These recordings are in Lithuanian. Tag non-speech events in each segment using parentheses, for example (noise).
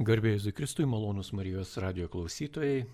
Garbėjus Kristui malonus Marijos radio klausytojai.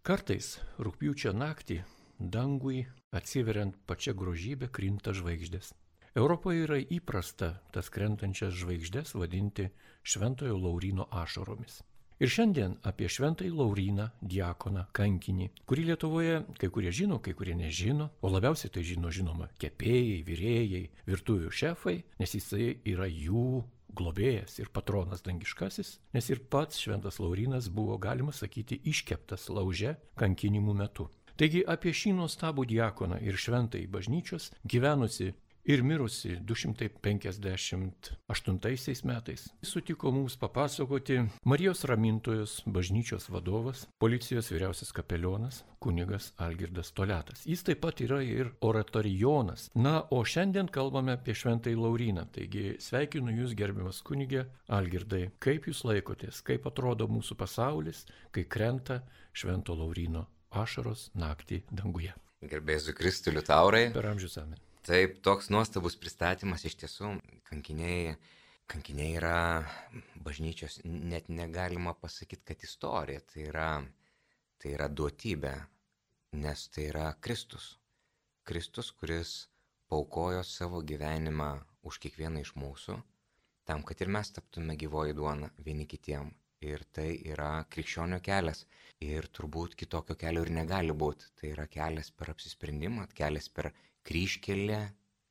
Kartais rūpjūčio naktį dangui atsiveriant pačią grožybę krinta žvaigždės. Europoje yra įprasta tas krentančias žvaigždės vadinti Šventojo Laurino ašaromis. Ir šiandien apie Šventąjį Lauriną, diakoną, kankinį, kurį Lietuvoje kai kurie žino, kai kurie nežino, o labiausiai tai žino žinoma kepėjai, vyrėjai, virtuvių šefai, nes jisai yra jų globėjas ir patronas dangiškasis, nes ir pats Šventas Laurinas buvo, galima sakyti, iškeptas lauže kankinimų metu. Taigi apie šį nuostabų diakoną ir šventąjį bažnyčios gyvenusi ir mirusi 258 metais sutiko mums papasakoti Marijos ramintojos bažnyčios vadovas, policijos vyriausias kapelionas, kunigas Algirdas Toletas. Jis taip pat yra ir oratorijonas. Na, o šiandien kalbame apie šventąjį Lauriną. Taigi sveikinu Jūs gerbiamas kunigė Algirdai. Kaip Jūs laikotės, kaip atrodo mūsų pasaulis, kai krenta švento Laurino ašaros naktį danguje. Gerbėsiu Kristų Liutaurai. Per amžius amen. Taip, toks nuostabus pristatymas iš tiesų, kankiniai, kankiniai yra bažnyčios, net negalima pasakyti, kad istorija, tai yra, tai yra duotybė, nes tai yra Kristus. Kristus, kuris paukojo savo gyvenimą už kiekvieną iš mūsų, tam, kad ir mes taptume gyvoji duona vieni kitiem. Ir tai yra krikščionio kelias. Ir turbūt kitokio kelio ir negali būti. Tai yra kelias per apsisprendimą, kelias per kryškelė,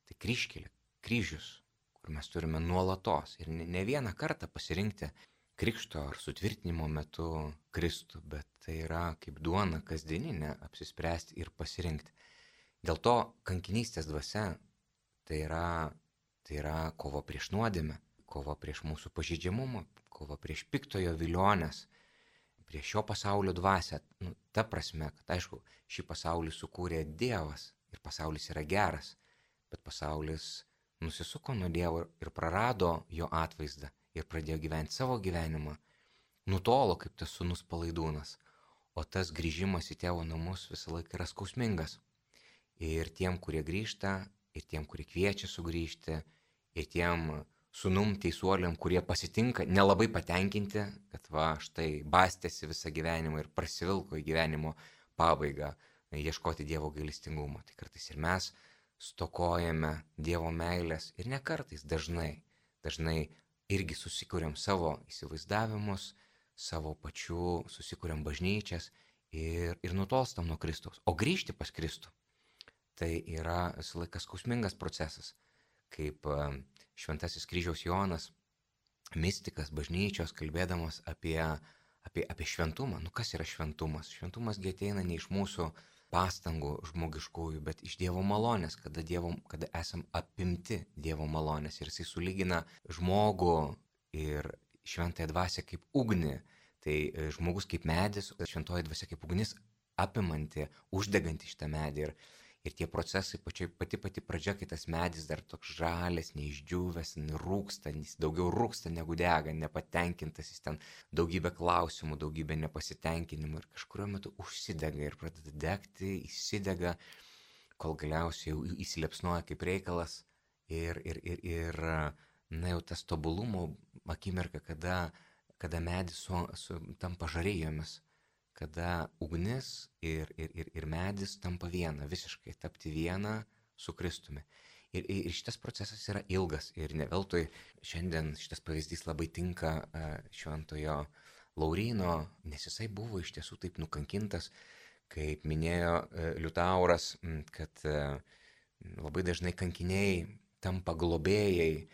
tai kryškelė, kryžius, kur mes turime nuolatos ir ne, vieną kartą pasirinkti krikšto ar sutvirtinimo metu Kristų, bet tai yra kaip duona kasdieninė apsispręsti ir pasirinkti. Dėl to kankinystės dvasia tai yra, tai yra kova prieš nuodėmę, kova prieš mūsų pažydžiamumą, kova prieš piktojo vilionės, prieš šio pasaulio dvasę. Nu, ta prasme, kad aišku, šį pasaulį sukūrė Dievas, ir pasaulis yra geras, bet pasaulis nusisuko nuo Dievo ir prarado jo atvaizdą ir pradėjo gyventi savo gyvenimą, nutolo kaip tas sunus palaidūnas, o tas grįžimas į tėvo namus visą laiką yra skausmingas. Ir tiem, kurie grįžta, ir tiem, kurie kviečia sugrįžti, ir tiem sunum teisuoliam, kurie pasitinka, nelabai patenkinti, kad va, štai bastėsi visą gyvenimą ir prasivilko į gyvenimo pabaigą, ieškoti Dievo gailestingumo. Tai kartais ir mes stokojame Dievo meilės ir ne kartais, dažnai. Dažnai irgi susikūrėm savo įsivaizdavimus, savo pačių susikūrėm bažnyčias ir, ir nutolstam nuo Kristaus. O grįžti pas Kristų tai yra visą laiką skausmingas procesas, kaip šventasis kryžiaus Jonas, mystikas bažnyčios, kalbėdamas apie, apie, apie šventumą. Nu kas yra šventumas? Šventumas ateina ne iš mūsų pastangų žmogiškųjų, bet iš Dievo malonės, kada, dievo, kada esam apimti Dievo malonės ir jisai sulygina žmogų ir šventąją dvasę kaip ugnį. Tai e, žmogus kaip medis, šventoji dvasia kaip ugnis apimanti, uždeganti šitą medį. Ir Ir tie procesai, pačiai, pati pati pradžia, kai tas medis dar toks žalės, neišdžiūvęs, rūksta, jis daugiau rūksta negu dega, nepatenkintas, jis ten daugybę klausimų, daugybę nepasitenkinimų ir kažkurio metu užsidega ir pradeda degti, įsidega, kol galiausiai jau įsilepsnoja kaip reikalas ir, ir, ir, ir na jau tas tobulumo akimirka, kada, kada medis su, su, tampa žarėjomis kada ugnis ir, ir, ir, ir medis tampa viena, visiškai tapti viena su Kristumi. Ir, ir šitas procesas yra ilgas ir ne veltui šiandien šitas pavyzdys labai tinka šventojo Laurino, nes jisai buvo iš tiesų taip nukankintas, kaip minėjo Liutauras, kad labai dažnai kankiniai tampa globėjai,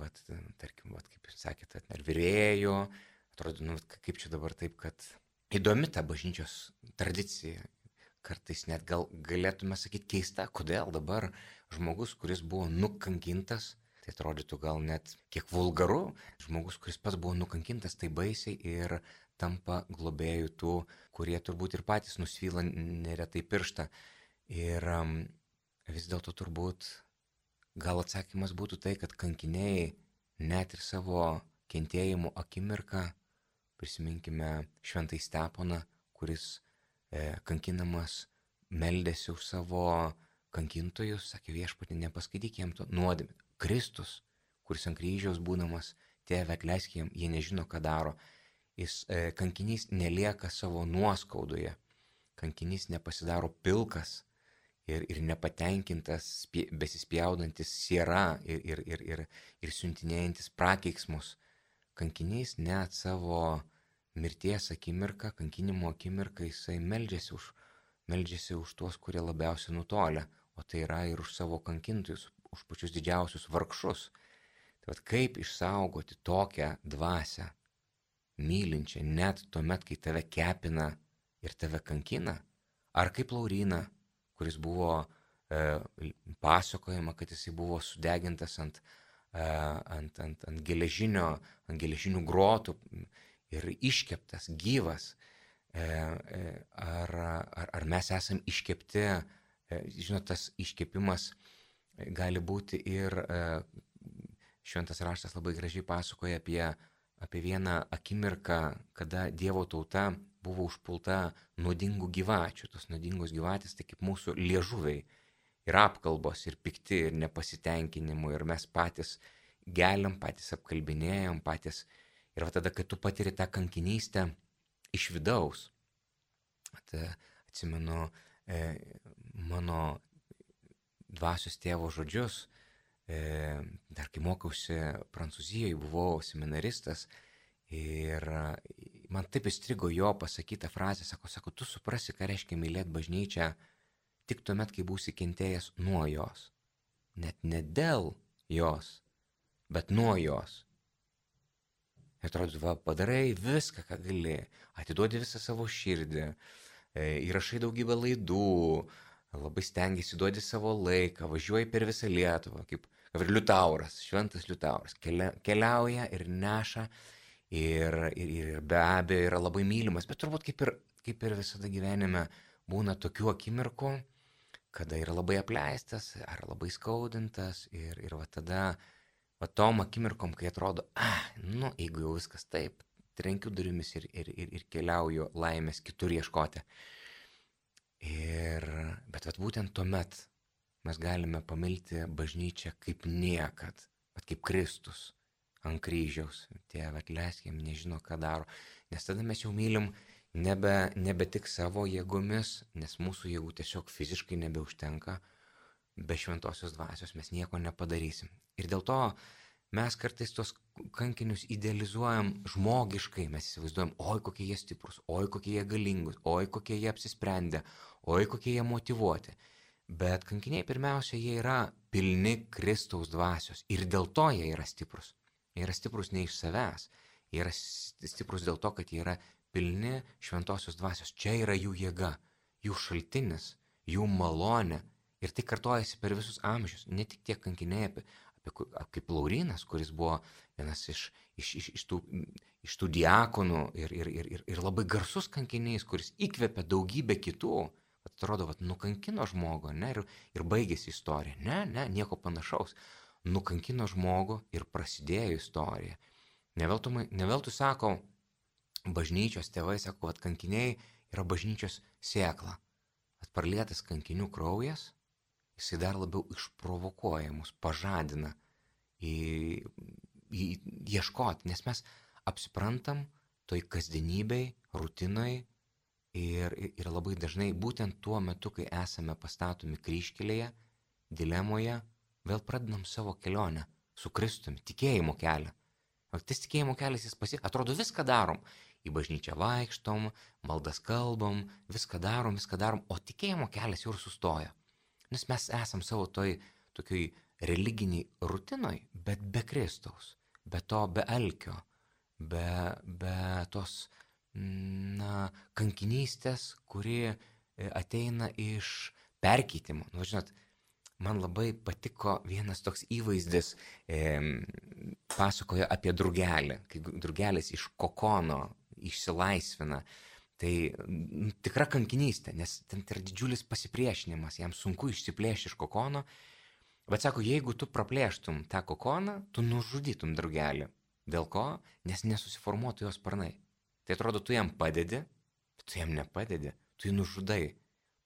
vat, tarkim, vat, kaip jūs sakėte, ar vyrėjų, atrodo, nu, kaip čia dabar taip, kad įdomi ta bažnyčios tradicija. Kartais net gal galėtume sakyti keista, kodėl dabar žmogus, kuris buvo nukankintas, tai atrodytų gal net kiek vulgaru, žmogus, kuris pats buvo nukankintas tai baisiai ir tampa globėjų tų, kurie turbūt ir patys nusvyla neretai pirštą. Ir um, vis dėlto turbūt gal atsakymas būtų tai, kad kankiniai net ir savo kentėjimo akimirką Prisiminkime šventai Steponą, kuris e, kankinamas meldėsi už savo kankintojus, sakė viešpatį, nepaskaityk jam to nuodėmę. Kristus, kuris ant kryžiaus būdamas tėve atleisk jiem, jie nežino, ką daro. Jis, e, kankinys nelieka savo nuoskaudoje, kankinys nepasidaro pilkas ir, ir nepatenkintas, besispjaudantis siera ir, ir, ir, ir, ir siuntinėjantis prakeiksmus. Kankinys net savo mirties akimirką, kankinimo akimirką jisai meldžiasi už, meldžiasi už tuos, kurie labiausiai nutolia, o tai yra ir už savo kankintojus, už pačius didžiausius vargšus. Tai vad kaip išsaugoti tokią dvasę, mylinčią net tuomet, kai tave kepina ir tave kankina, ar kaip Laurina, kuris buvo e, pasakojama, kad jisai buvo sudegintas ant, ant, ant, ant, geležinio, ant geležinių grotų ir iškeptas, gyvas. E, e, ar, ar, ar mes esam iškepti, žinot, tas iškepimas gali būti ir šventas raštas labai gražiai pasakoja apie, apie vieną akimirką, kada Dievo tauta buvo užpulta nuodingų gyvačių. Tos nuodingos gyvatės tai kaip mūsų liežuviai ir apkalbos, ir pikti, ir nepasitenkinimų, ir mes patys geliam, patys apkalbinėjom, patys. Ir va tada, kai tu patiri tą kankinystę iš vidaus, tai atsimenu e, mano dvasios tėvo žodžius, e, dar kai mokiausi Prancūzijoje, buvau seminaristas ir man taip įstrigo jo pasakyta frazė, sako, sako, tu suprasi, ką reiškia mylėti bažnyčią tik tuomet, kai būsi kentėjęs nuo jos. Net ne dėl jos, bet nuo jos. Ir atrodo, va, padarai viską, ką gali, atiduodi visą savo širdį, e, įrašai daugybę laidų, labai stengiasi duoti savo laiką, važiuoji per visą Lietuvą, kaip, ir Liutauras, šventas Liutauras, kelia, keliauja ir neša ir, ir, ir be abejo yra labai mylimas, bet turbūt kaip ir, kaip ir visada gyvenime būna tokių akimirkų, kada yra labai apleistas ar labai skaudintas ir, ir va tada, va tom akimirkom, kai atrodo, ah, nu, jeigu jau viskas taip, trenkiu durimis ir, ir, ir, ir keliauju laimės kitur ieškoti. Ir, bet vat būtent tuomet mes galime pamilti bažnyčią kaip niekad, bet kaip Kristus ant kryžiaus. Tėve atleisk, jiem nežino, ką daro. Nes tada mes jau mylim nebe, nebe tik savo jėgomis, nes mūsų jėgų tiesiog fiziškai nebeužtenka. Be šventosios dvasios mes nieko nepadarysim. Ir dėl to mes kartais tos kankinius idealizuojam žmogiškai, mes įsivaizduojam, oi kokie jie stiprus, oi kokie jie galingus, oi kokie jie apsisprendę, oi kokie jie motivuoti. Bet kankiniai pirmiausia, jie yra pilni Kristaus dvasios ir dėl to jie yra stiprus. Jie yra stiprus ne iš savęs, jie yra stiprus dėl to, kad jie yra pilni šventosios dvasios. Čia yra jų jėga, jų šaltinis, jų malonė. Ir tai kartojasi per visus amžius. Ne tik tie kankiniai, apie, kaip Laurinas, kuris buvo vienas iš, iš, iš, iš, tų, iš tų diakonų ir, ir, ir, ir, ir labai garsus kankinys, kuris įkvėpė daugybę kitų. Atrodo, kad nukankino žmogų, ne, ir, ir baigėsi istorija. Ne, ne, nieko panašaus. Nukankino žmogų ir prasidėjo istorija. Neveltui sako, bažnyčios tėvai sako, kad kankiniai yra bažnyčios sėkla. Atparlėtas kankinių kraujas jisai dar labiau išprovokuoja mus, pažadina į, į ieškoti, nes mes apsiprantam toj kasdienybei, rutinai ir, ir labai dažnai būtent tuo metu, kai esame pastatomi kryškelėje, dilemoje, vėl pradedam savo kelionę su Kristumi, tikėjimo kelią. O tas tikėjimo kelias jis pasi... Atrodo, viską darom. Į bažnyčią vaikštom, maldas kalbam, viską darom, viską darom, o tikėjimo kelias jau ir sustoja. Nes mes esam savo toj tokioj religiniai rutinoj, bet be Kristaus, be to, be alkio, be, be tos na, kankinystės, kuri e, ateina iš perkeitimo. Nu, žinot, man labai patiko vienas toks įvaizdis, e, pasakoja apie drugelį, kai drugelis iš kokono išsilaisvina. Tai tikra kankinystė, nes ten yra didžiulis pasipriešinimas, jam sunku išsiplėšti iš kokono. Bet sako, jeigu tu praplėštum tą kokoną, tu nužudytum draugelį. Dėl ko? Nes nesusiformuotų jos sparnai. Tai atrodo, tu jam padedi, bet tu jam nepadedi, tu jį nužudai.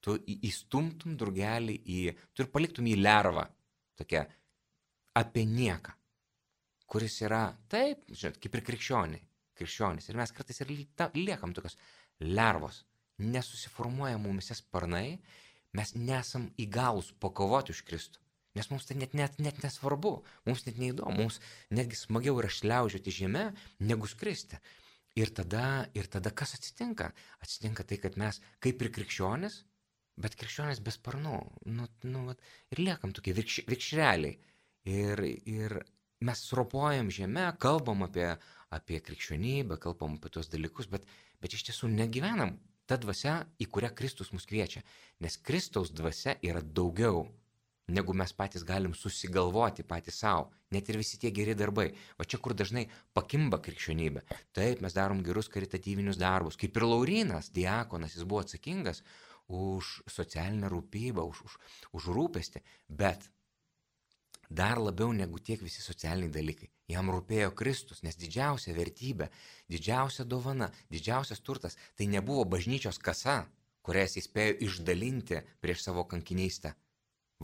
Tu įstumtum draugelį į... Tu ir paliktum į lervą. Tokia apie nieką. kuris yra taip, žinot, kaip ir krikščioniai, krikščionis. Ir mes kartais ir liekam tokios lervos, nesusiformuoja mumise sparnai, mes nesam įgalus pakovoti už Kristų. Nes mums tai net, net, net nesvarbu, mums net neįdomu, mums netgi smagiau yra šliaužioti žemę, negu skristi. Ir tada, ir tada kas atsitinka? Atsitinka tai, kad mes kaip ir krikščionis, bet krikščionis be sparnų, nu, nu, vat, ir liekam tokie vikš, vikšreliai. Ir, ir mes suropojam žemę, kalbam apie, apie krikščionybę, kalbam apie tuos dalykus, bet, bet iš tiesų negyvenam ta dvasia, į kurią Kristus mus kviečia. Nes Kristaus dvasia yra daugiau negu mes patys galim susigalvoti patys savo, net ir visi tie geri darbai. O čia, kur dažnai pakimba krikščionybė. Taip, mes darom gerus karitatyvinius darbus, kaip ir Laurinas, diakonas, jis buvo atsakingas už socialinę rūpybą, už, už, už rūpestį, bet dar labiau negu tiek visi socialiniai dalykai. Jam rūpėjo Kristus, nes didžiausia vertybė, didžiausia dovana, didžiausias turtas tai nebuvo bažnyčios kasa, kurią jis įspėjo išdalinti prieš savo kankinystę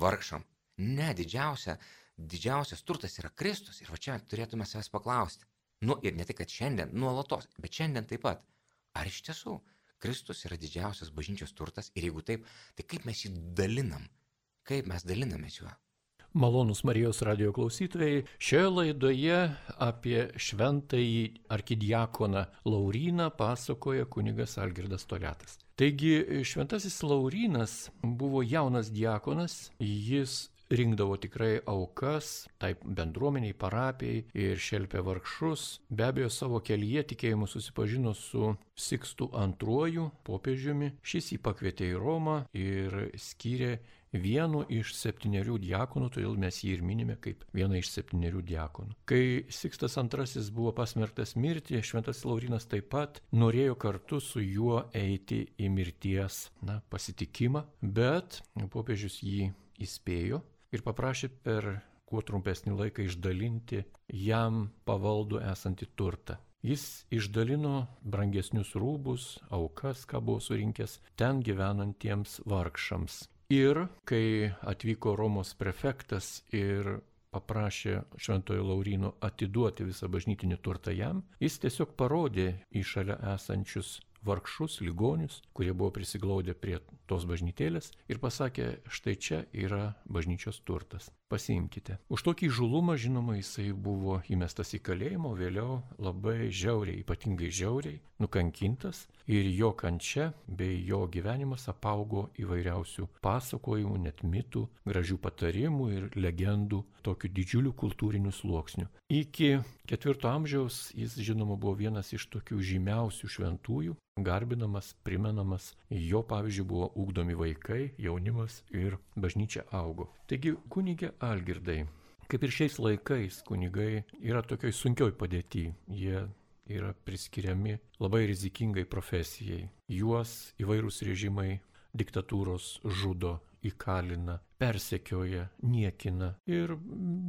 vargšam. Ne, didžiausia, didžiausias turtas yra Kristus ir va čia turėtume savęs paklausti. Nu ir ne tik, kad šiandien, nuolatos, bet šiandien taip pat. Ar iš tiesų Kristus yra didžiausias bažnyčios turtas ir jeigu taip, tai kaip mes jį dalinam? Kaip mes dalinamės juo? Malonus Marijos radio klausytojai, šioje laidoje apie šventąjį arkidiakoną Lauriną pasakoja kunigas Algirdas Toletas. Taigi šventasis Laurinas buvo jaunas diakonas, jis rinkdavo tikrai aukas, taip bendruomeniai, parapijai ir šelpė vargšus. Be abejo, savo kelyje tikėjimu susipažino su Sikstu II popiežiumi. Šis jį pakvietė į Romą ir skyrė vienu iš septyniarių diakonų, todėl mes jį ir minime kaip vieną iš septyniarių diakonų. Kai Sikstas II buvo pasmerktas mirti, Šventas Laurinas taip pat norėjo kartu su juo eiti į mirties na, pasitikimą, bet popiežius jį įspėjo ir paprašė per kuo trumpesnį laiką išdalinti jam pavaldų esantį turtą. Jis išdalino brangesnius rūbus, aukas, ką buvo surinkęs ten gyvenantiems vargšams. Ir kai atvyko Romos prefektas ir paprašė Šventojo Laurino atiduoti visą bažnytinį turtą jam, jis tiesiog parodė į šalia esančius vargšus, ligonius, kurie buvo prisiglaudę prie tos bažnytėlės ir pasakė, štai čia yra bažnyčios turtas, pasiimkite. Už tokį žulumą, žinoma, jisai buvo įmestas į kalėjimą, vėliau labai žiauriai, ypatingai žiauriai, nukankintas ir jo kančia bei jo gyvenimas apaugo įvairiausių pasakojimų, net mitų, gražių patarimų ir legendų, tokių didžiulių kultūrinių sluoksnių. Iki ketvirto amžiaus jis, žinoma, buvo vienas iš tokių žymiausių šventųjų, garbinamas, primenamas, jo pavyzdžiui buvo ugdomi vaikai, jaunimas ir bažnyčia augo. Taigi, kunigė Algirdai, kaip ir šiais laikais kunigai yra tokioj sunkioj padėti, jie yra priskiriami labai rizikingai profesijai. Juos įvairūs režimai, diktatūros žudo, įkalina, persekioja, niekina ir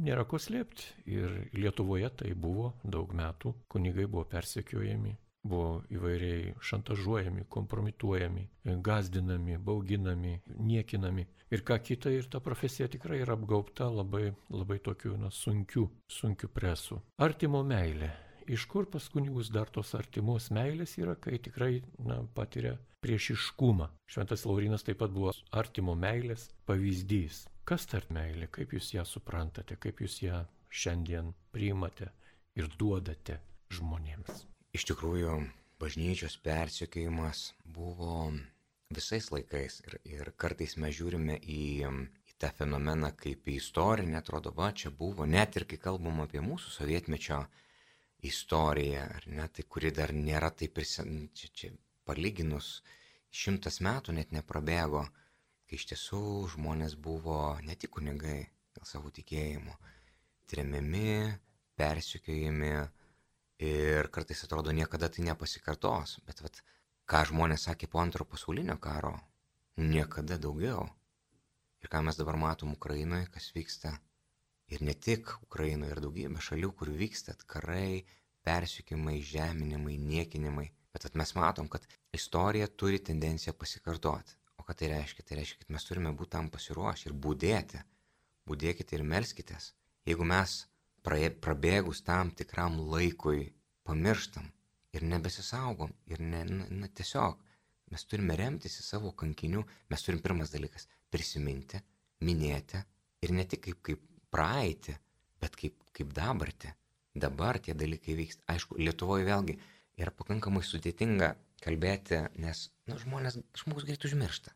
nėra ko slėpti. Ir Lietuvoje tai buvo daug metų, kunigai buvo persekiojami, buvo įvairiai šantažuojami, kompromituojami, gazdinami, bauginami, niekinami. Ir ką kita, ir ta profesija tikrai yra apgaubta labai, labai tokiu na, sunkiu, sunkiu presu. Artimo meilė iš kur pas kunigus dar tos artimos meilės yra, kai tikrai na, patiria priešiškumą. Šventas Laurinas taip pat buvo artimo meilės pavyzdys. Kas tarp meilė, kaip jūs ją suprantate, kaip jūs ją šiandien priimate ir duodate žmonėms? Iš tikrųjų, bažnyčios persiekėjimas buvo visais laikais ir, ir kartais mes žiūrime į, į tą fenomeną kaip į istorinę, atrodo, va, čia buvo, net ir kai kalbam apie mūsų sovietmečio istorija, ar ne, tai kuri dar nėra taip ir sen, čia, čia palyginus šimtas metų net neprabėgo, kai iš tiesų žmonės buvo ne tik kunigai dėl savo tikėjimo, tremiami, persikiojami ir kartais atrodo niekada tai nepasikartos, bet vat, ką žmonės sakė po antro pasaulinio karo, niekada daugiau. Ir ką mes dabar matom Ukrainoje, kas vyksta, Ir ne tik Ukrainoje, ir daugybė šalių, kur vyksta karai, persikimai, žeminimai, niekinimai. Bet mes matom, kad istorija turi tendenciją pasikartoti. O ką tai reiškia? Tai reiškia, kad mes turime būti tam pasiruošę ir būdėti. Būdėkite ir melskitės. Jeigu mes prabėgus tam tikram laikui pamirštam ir nebesisaugom. Ir ne, na, na, tiesiog mes turime remtis į savo kankinių, mes turim pirmas dalykas - prisiminti, minėti ir ne tik kaip, kaip praeitį, bet kaip, kaip dabartį. Dabar tie dalykai vyksta. Aišku, Lietuvoje vėlgi yra pakankamai sudėtinga kalbėti, nes nu, žmonės, žmogus greit užmiršta.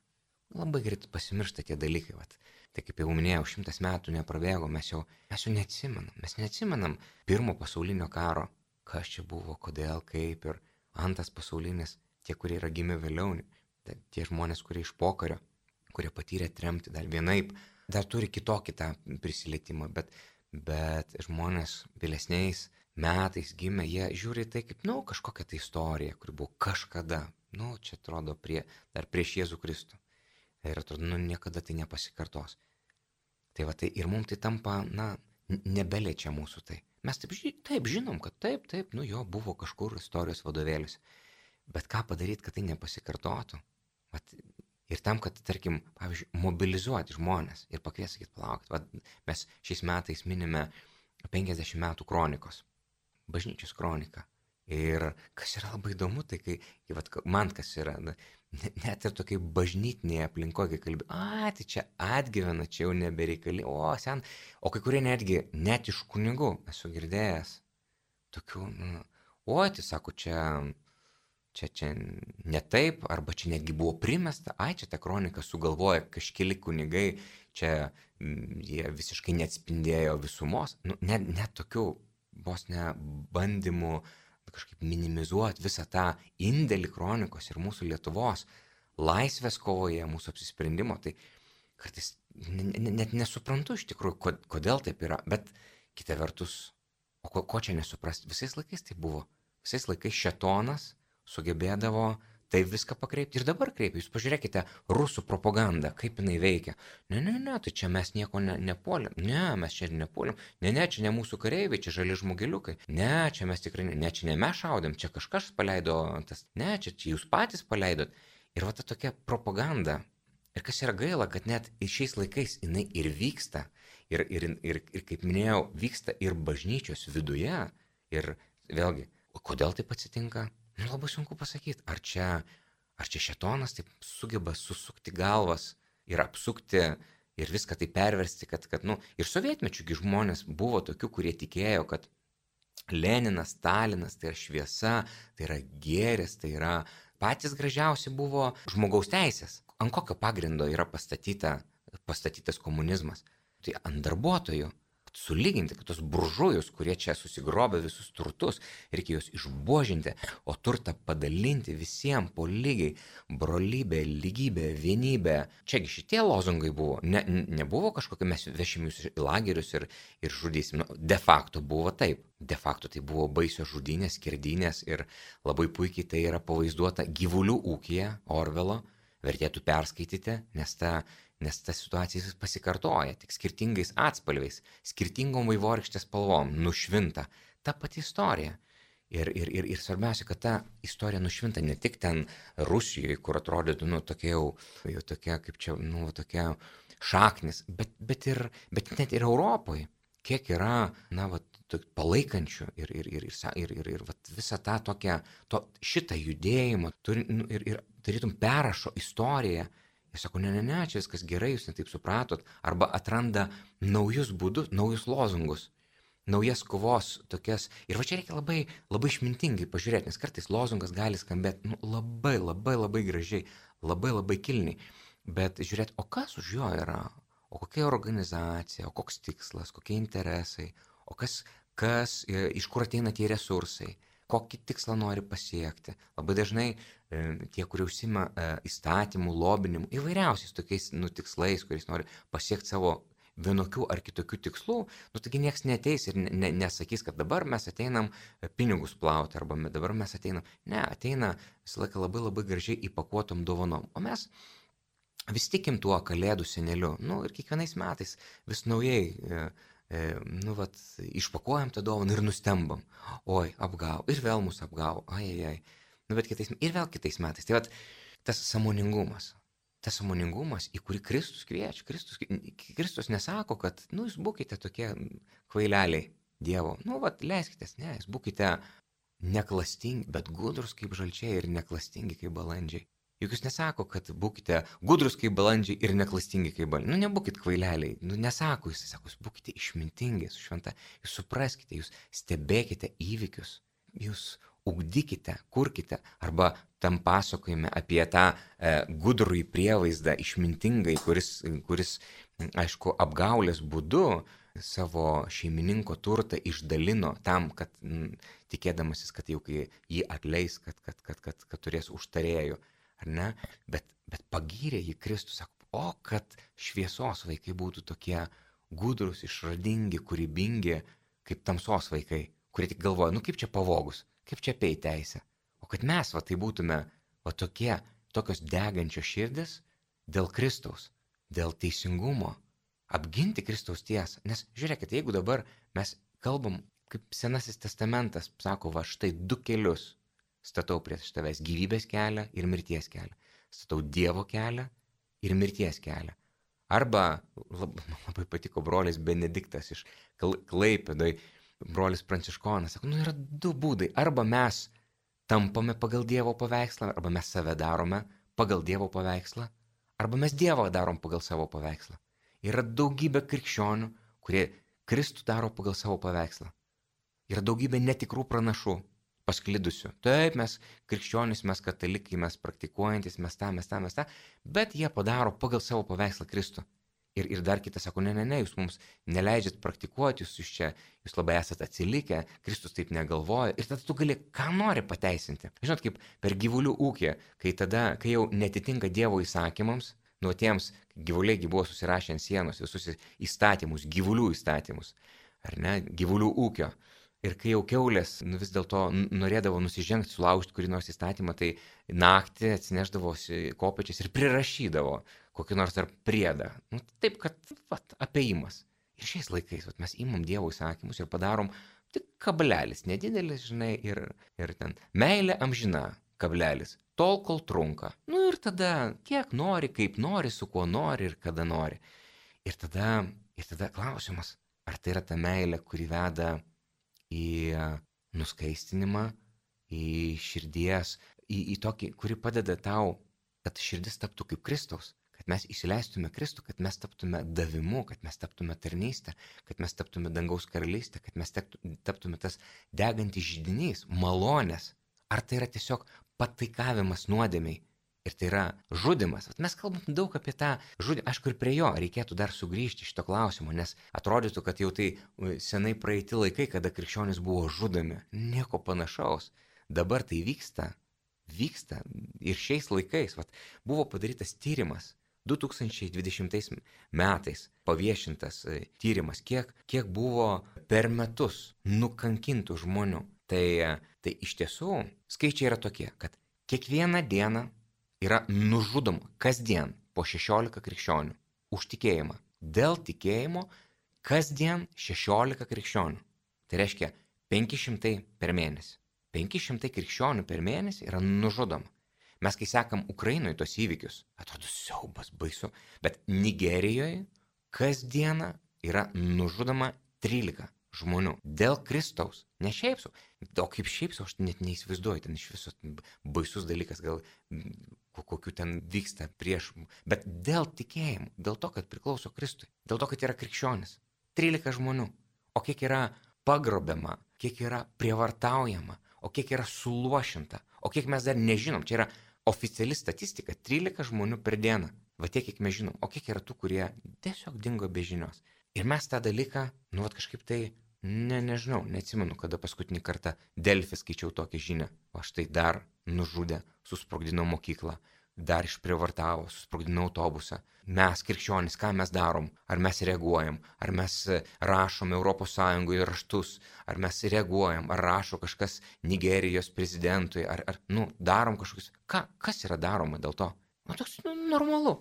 Labai greit pasimiršta tie dalykai. Vat. Tai kaip jau minėjau, šimtas metų neprabėgo, mes jau, mes jau neatsimenam. Mes neatsimenam pirmo pasaulinio karo, kas čia buvo, kodėl, kaip ir antras pasaulinis, tie, kurie yra gimę vėliau, tie žmonės, kurie iš pokario, kurie patyrė tremti dar vienaip, dar turi kitokį tą prisilietimą, bet, bet žmonės vėlesniais metais gimę, jie žiūri tai kaip, na, nu, kažkokia tai istorija, kuri buvo kažkada, nu, čia atrodo prie, dar prieš Jėzų Kristų. Ir atrodo, nu, niekada tai nepasikartos. Tai va, tai ir mums tai tampa, na, nebeliečia mūsų tai. Mes taip, taip žinom, kad taip, taip, nu jo buvo kažkur istorijos vadovėlis. Bet ką padaryti, kad tai nepasikartotų? Vat, ir tam, kad, tarkim, pavyzdžiui, mobilizuoti žmonės ir pakviesti, sakyti, palaukti. Vat, mes šiais metais minime 50 metų kronikos, bažnyčios kroniką. Ir kas yra labai įdomu, tai kai, vat, man kas yra, net ir tokiai bažnytinėje aplinkoje, kai kalbė, a, tai čia atgyvena, čia jau nebereikali, o sen, o kai kurie netgi, net iš kunigų esu girdėjęs, tokių, nu, o, tai sako, čia, čia, čia ne taip, arba čia netgi buvo primesta, ai, čia ta kronika sugalvoja kažkeli kunigai, čia jie visiškai neatspindėjo visumos, nu, net, net tokių vos ne bandymų, uh, kažkaip minimizuoti visą tą indėlį kronikos ir mūsų Lietuvos laisvės kovoje, mūsų apsisprendimo, tai kartais net nesuprantu iš tikrųjų, kodėl taip yra, bet kita vertus, o ko, ko čia nesuprasti, visais laikais tai buvo, visais laikais šetonas sugebėdavo taip viską pakreipti ir dabar kreipia. Jūs pažiūrėkite, rusų propaganda, kaip jinai veikia. Ne, ne, ne, tai čia mes nieko ne, nepuolėm. Ne, mes čia nepuolėm. Ne, ne, čia ne mūsų kareiviai, čia žali žmogeliukai. Ne, čia mes tikrai, ne, čia ne mes šaudėm, čia kažkas paleido tas. Ne, čia, čia jūs patys paleidot. Ir va ta tokia propaganda. Ir kas yra gaila, kad net šiais laikais jinai ir vyksta. Ir, ir, ir, ir kaip minėjau, vyksta ir bažnyčios viduje. Ir vėlgi, kodėl taip atsitinka? Nu, labai sunku pasakyti, ar čia, ar čia šetonas taip sugeba susukti galvas ir apsukti ir viską tai perversti, kad, kad nu, ir sovietmečiųgi žmonės buvo tokių, kurie tikėjo, kad Leninas, Stalinas tai yra šviesa, tai yra gėris, tai yra patys gražiausi buvo žmogaus teisės. Ant kokio pagrindo yra pastatyta, pastatytas komunizmas? Tai ant darbuotojų, sulyginti, kad tos buržujus, kurie čia susigrobė visus turtus, reikia juos išbožinti, o turtą padalinti visiems po lygiai - brolybė, lygybė, vienybė. Čiagi šitie lozungai buvo, ne, nebuvo kažkokie mes vešim jūs į lagerius ir, ir žudysim. Nu, de facto buvo taip. De facto tai buvo baisios žudynės, skirdynės ir labai puikiai tai yra pavaizduota gyvulių ūkija Orvelo. Vertėtų perskaityti, nes ta nes ta situacija vis pasikartoja, tik skirtingais atspalviais, skirtingom vaivorykštės spalvom, nušvinta ta pati istorija. Ir, ir, ir, ir svarbiausia, kad ta istorija nušvinta ne tik ten Rusijoje, kur atrodytų, nu, tokia jau, jau tokia, kaip čia, nu, tokia šaknis, bet, bet, ir, bet net ir Europoje, kiek yra, na, va, palaikančių ir, ir, ir, ir, ir, ir, vat, visą tą tokią, to, šitą judėjimą turi, nu, ir, ir tarytum perrašo istoriją Jie sako, ne, ne, ne, čia viskas gerai, jūs netaip supratot. Arba atranda naujus būdus, naujus lozungus, naujas kovos tokias. Ir va čia reikia labai, labai išmintingai pažiūrėti, nes kartais lozungas gali skambėti nu, labai, labai, labai gražiai, labai, labai kilniai. Bet žiūrėti, o kas už jo yra, o kokia organizacija, o koks tikslas, kokie interesai, o kas, kas, iš kur ateina tie resursai kokį tikslą nori pasiekti. Labai dažnai e, tie, kurie užsima e, įstatymų, lobinimu, įvairiausiais tokiais nu, tikslais, kuriais nori pasiekti savo vienokių ar kitokių tikslų, nu taigi niekas neteis ir ne, ne, nesakys, kad dabar mes ateinam e, pinigus plauti arba dabar mes ateinam. Ne, ateina visą laiką labai labai gražiai įpakuotom dovanom. O mes vis tikim tuo kalėdų seneliu. Nu ir kiekvienais metais vis naujai e, e, nu, vat, išpakuojam tą dovaną ir nustembam. Oi, apgavo. Ir vėl mus apgavo. Ai, ai, ai. Nu, bet kitais, ir vėl kitais metais. Tai vat, tas samoningumas. Tas samoningumas, į kurį Kristus kviečia. Kristus, Kristus nesako, kad, nu, jūs būkite tokie kvaileliai. Dievo. Nu, vat, leiskitės, ne, jūs būkite neklastingi, bet gudrus kaip žalčiai ir neklastingi kaip balandžiai. Juk jūs nesako, kad būkite gudrus kaip balandžiai ir neklastingi kaip balandžiai. Nu, nebūkite kvaileliai. Nu, nesako, jis sako, jūs būkite išmintingi, su šventa. Jūs supraskite, jūs stebėkite įvykius. Jūs ugdykite, kurkite. Arba tam pasakojime apie tą e, gudrųjį prievaizdą išmintingai, kuris, kuris, aišku, apgaulės būdu savo šeimininko turtą išdalino tam, kad m, tikėdamasis, kad jau kai jį atleis, kad, kad, kad, kad, kad turės užtarėjų ar ne? Bet, bet pagyrė jį Kristus, sako, o kad šviesos vaikai būtų tokie gudrus, išradingi, kūrybingi, kaip tamsos vaikai, kurie tik galvoja, nu kaip čia pavogus, kaip čia pei teisę. O kad mes va tai būtume va tokie, tokios degančios širdis dėl Kristaus, dėl teisingumo, apginti Kristaus tiesą. Nes žiūrėkit, jeigu dabar mes kalbam, kaip Senasis testamentas sako, va štai du kelius statau prieš tavęs gyvybės kelią ir mirties kelią. Statau Dievo kelią ir mirties kelią. Arba, lab, (laughs) labai patiko brolis Benediktas iš Klaipėdoj, brolis Pranciškonas, sako, nu yra du būdai. Arba mes tampame pagal Dievo paveikslą, arba mes save darome pagal Dievo paveikslą, arba mes Dievą darom pagal savo paveikslą. Yra daugybė krikščionių, kurie Kristų daro pagal savo paveikslą. Yra daugybė netikrų pranašų, pasklidusių. Taip, mes krikščionys, mes katalikai, mes praktikuojantis, mes tą, mes tą, mes tą, bet jie padaro pagal savo paveikslą Kristų. Ir, ir dar kitas sako, ne, ne, ne, jūs mums neleidžiat praktikuoti, jūs, jūs čia, jūs labai esate atsilikę, Kristus taip negalvoja. Ir tada tu gali ką nori pateisinti. Žinot, kaip per gyvulių ūkį, kai tada, kai jau netitinka Dievo įsakymams, nuo tiems gyvuliai buvo susirašę ant sienos visus įstatymus, gyvulių įstatymus, ar ne, gyvulių ūkio. Ir kai jau keulės nu, vis dėlto norėdavo nusižengti, sulaužti kurį nors įstatymą, tai naktį atsineždavosi kopečiais ir prirašydavo kokį nors ar priedą. Nu, taip, kad vat, apėjimas. Ir šiais laikais vat, mes imam Dievo įsakymus ir padarom tik kablelis, nedidelis, žinai, ir, ir ten. Meilė amžina, kablelis. Tol, kol trunka. Nu ir tada, kiek nori, kaip nori, su kuo nori ir kada nori. Ir tada, ir tada klausimas, ar tai yra ta meilė, kuri veda į nuskaistinimą, į širdies, į, į tokį, kuri padeda tau, kad širdis taptų kaip Kristaus, kad mes įsileistume Kristų, kad mes taptume davimu, kad mes taptume tarnystę, kad mes taptume dangaus karalystę, kad mes taptume tas degantis žydinys, malonės. Ar tai yra tiesiog pataikavimas nuodėmiai, Ir tai yra žudimas. Mes kalbam daug apie tą žudimą. Aišku, ir prie jo reikėtų dar sugrįžti šito klausimo, nes atrodytų, kad jau tai senai praeiti laikai, kada krikščionys buvo žudomi. Nieko panašaus. Dabar tai vyksta. Vyksta. Ir šiais laikais vat, buvo padarytas tyrimas. 2020 metais paviešintas e, tyrimas, kiek, kiek buvo per metus nukankintų žmonių. Tai, e, tai iš tiesų skaičiai yra tokie, kad kiekvieną dieną yra nužudoma kasdien po 16 krikščionių už tikėjimą. Dėl tikėjimo kasdien 16 krikščionių. Tai reiškia 500 per mėnesį. 500 krikščionių per mėnesį yra nužudoma. Mes kai sekam Ukrainoje tos įvykius, atrodo siaubas baisu, bet Nigerijoje kasdieną yra nužudoma 13 žmonių dėl Kristaus. Ne šiaip sau. O kaip šiaip sau, aš net neįsivaizduoju, ten iš viso baisus dalykas, gal kokiu ten vyksta prieš, bet dėl tikėjimo, dėl to, kad priklauso Kristui, dėl to, kad yra krikščionis. 13 žmonių. O kiek yra pagrobiama, kiek yra prievartaujama, o kiek yra suluošinta, o kiek mes dar nežinom. Čia yra oficiali statistika - 13 žmonių per dieną. Va tiek, kiek mes žinom. O kiek yra tų, kurie tiesiog dingo be žinios. Ir mes tą dalyką, nu, vat kažkaip tai, ne, nežinau, neatsimenu, kada paskutinį kartą Delfį skaičiau tokią žinią. O štai dar nužudė, susprogdino mokyklą, dar išprivartavo, susprogdino autobusą. Mes, krikščionys, ką mes darom? Ar mes reaguojam? Ar mes e, rašom ES raštus? Ar mes reaguojam? Ar rašo kažkas Nigerijos prezidentui? Ar, ar nu, darom kažkokius... Ką, kas yra daroma dėl to? Nu, toks nu, normalu,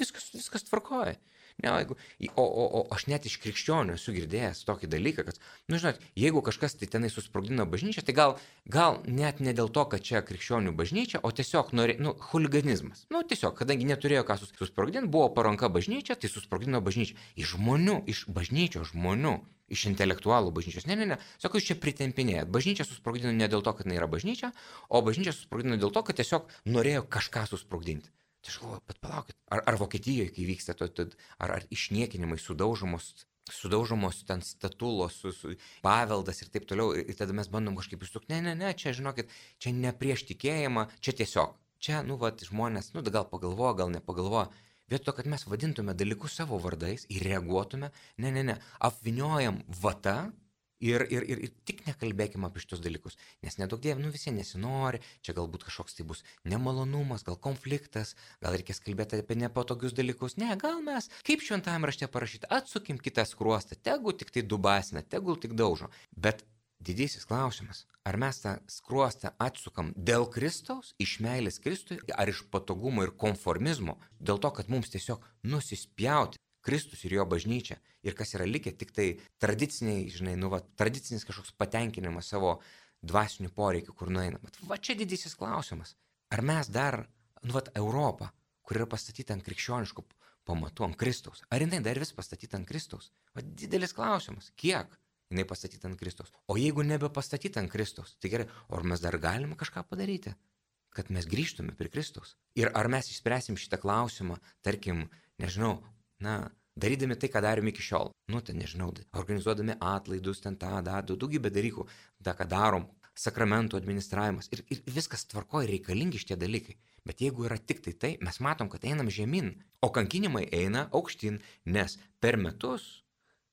viskas, viskas tvarkoja. Ne, jeigu, o, o, o aš net iš krikščionių esu girdėjęs tokį dalyką, kad, nu žinot, jeigu kažkas tai tenai susprogdino bažnyčią, tai gal, gal net ne dėl to, kad čia krikščionių bažnyčia, o tiesiog, nori, nu, huliganizmas. Nu, tiesiog, kadangi neturėjo ką susprogdinti, buvo paranka bažnyčia, tai susprogdino bažnyčią. Iš žmonių, iš bažnyčios žmonių iš intelektualų bažnyčios. Ne, ne, ne. Sako, jūs čia pritempinėjat. Bažnyčia susprogdino ne dėl to, kad jinai yra bažnyčia, o bažnyčia susprogdino dėl to, kad tiesiog norėjo kažką susprogdinti. Tai aš galvoju, bet palaukit, ar, ar Vokietijoje, kai vyksta, to, to, ar, ar išniekinimai, sudaužomos, sudaužomos ten statulos, su, su, paveldas ir taip toliau, ir, tada mes bandom kažkaip išsukti, ne, ne, ne, čia žinokit, čia ne prieš tikėjimą, čia tiesiog, čia, nu, va, žmonės, nu, gal pagalvoja, gal nepagalvoja, Vietoj to, kad mes vadintume dalykus savo vardais ir reaguotume, ne, ne, ne, apviniojam vata ir, ir, ir, ir tik nekalbėkime apie šitos dalykus. Nes nedaug dievų, nu visi nesinori, čia galbūt kažkoks tai bus nemalonumas, gal konfliktas, gal reikės kalbėti apie nepatogius dalykus. Ne, gal mes, kaip šventame rašte parašyta, atsukim kitą skruostą, tegu tik tai dubasina, tegul tik daužo. Bet didysis klausimas, ar mes tą skruostą atsukam dėl Kristaus, iš meilės Kristui, ar iš patogumo ir konformizmo, dėl to, kad mums tiesiog nusispjauti Kristus ir jo bažnyčia. Ir kas yra likę, tik tai tradiciniai, žinai, nu, va, tradicinis kažkoks patenkinimas savo dvasinių poreikių, kur nueinam. Va čia didysis klausimas. Ar mes dar, nu, va, Europą, kur yra pastatyta ant krikščioniškų pamatų, ant Kristaus, ar jinai dar vis pastatyta ant Kristaus? Va didelis klausimas. Kiek? jinai pastatyta ant Kristaus. O jeigu nebepastatyta ant Kristaus, tai gerai, ar mes dar galime kažką padaryti, kad mes grįžtume prie Kristaus? Ir ar mes išspręsim šitą klausimą, tarkim, nežinau, na, darydami tai, ką darėme iki šiol. Nu, ten nežinau, organizuodami atlaidus, ten tą, tą, daugybę dalykų, tą, ką darom, sakramentų administravimas ir, ir viskas tvarkoja reikalingi šitie dalykai. Bet jeigu yra tik tai tai, mes matom, kad einam žemyn, o kankinimai eina aukštyn, nes per metus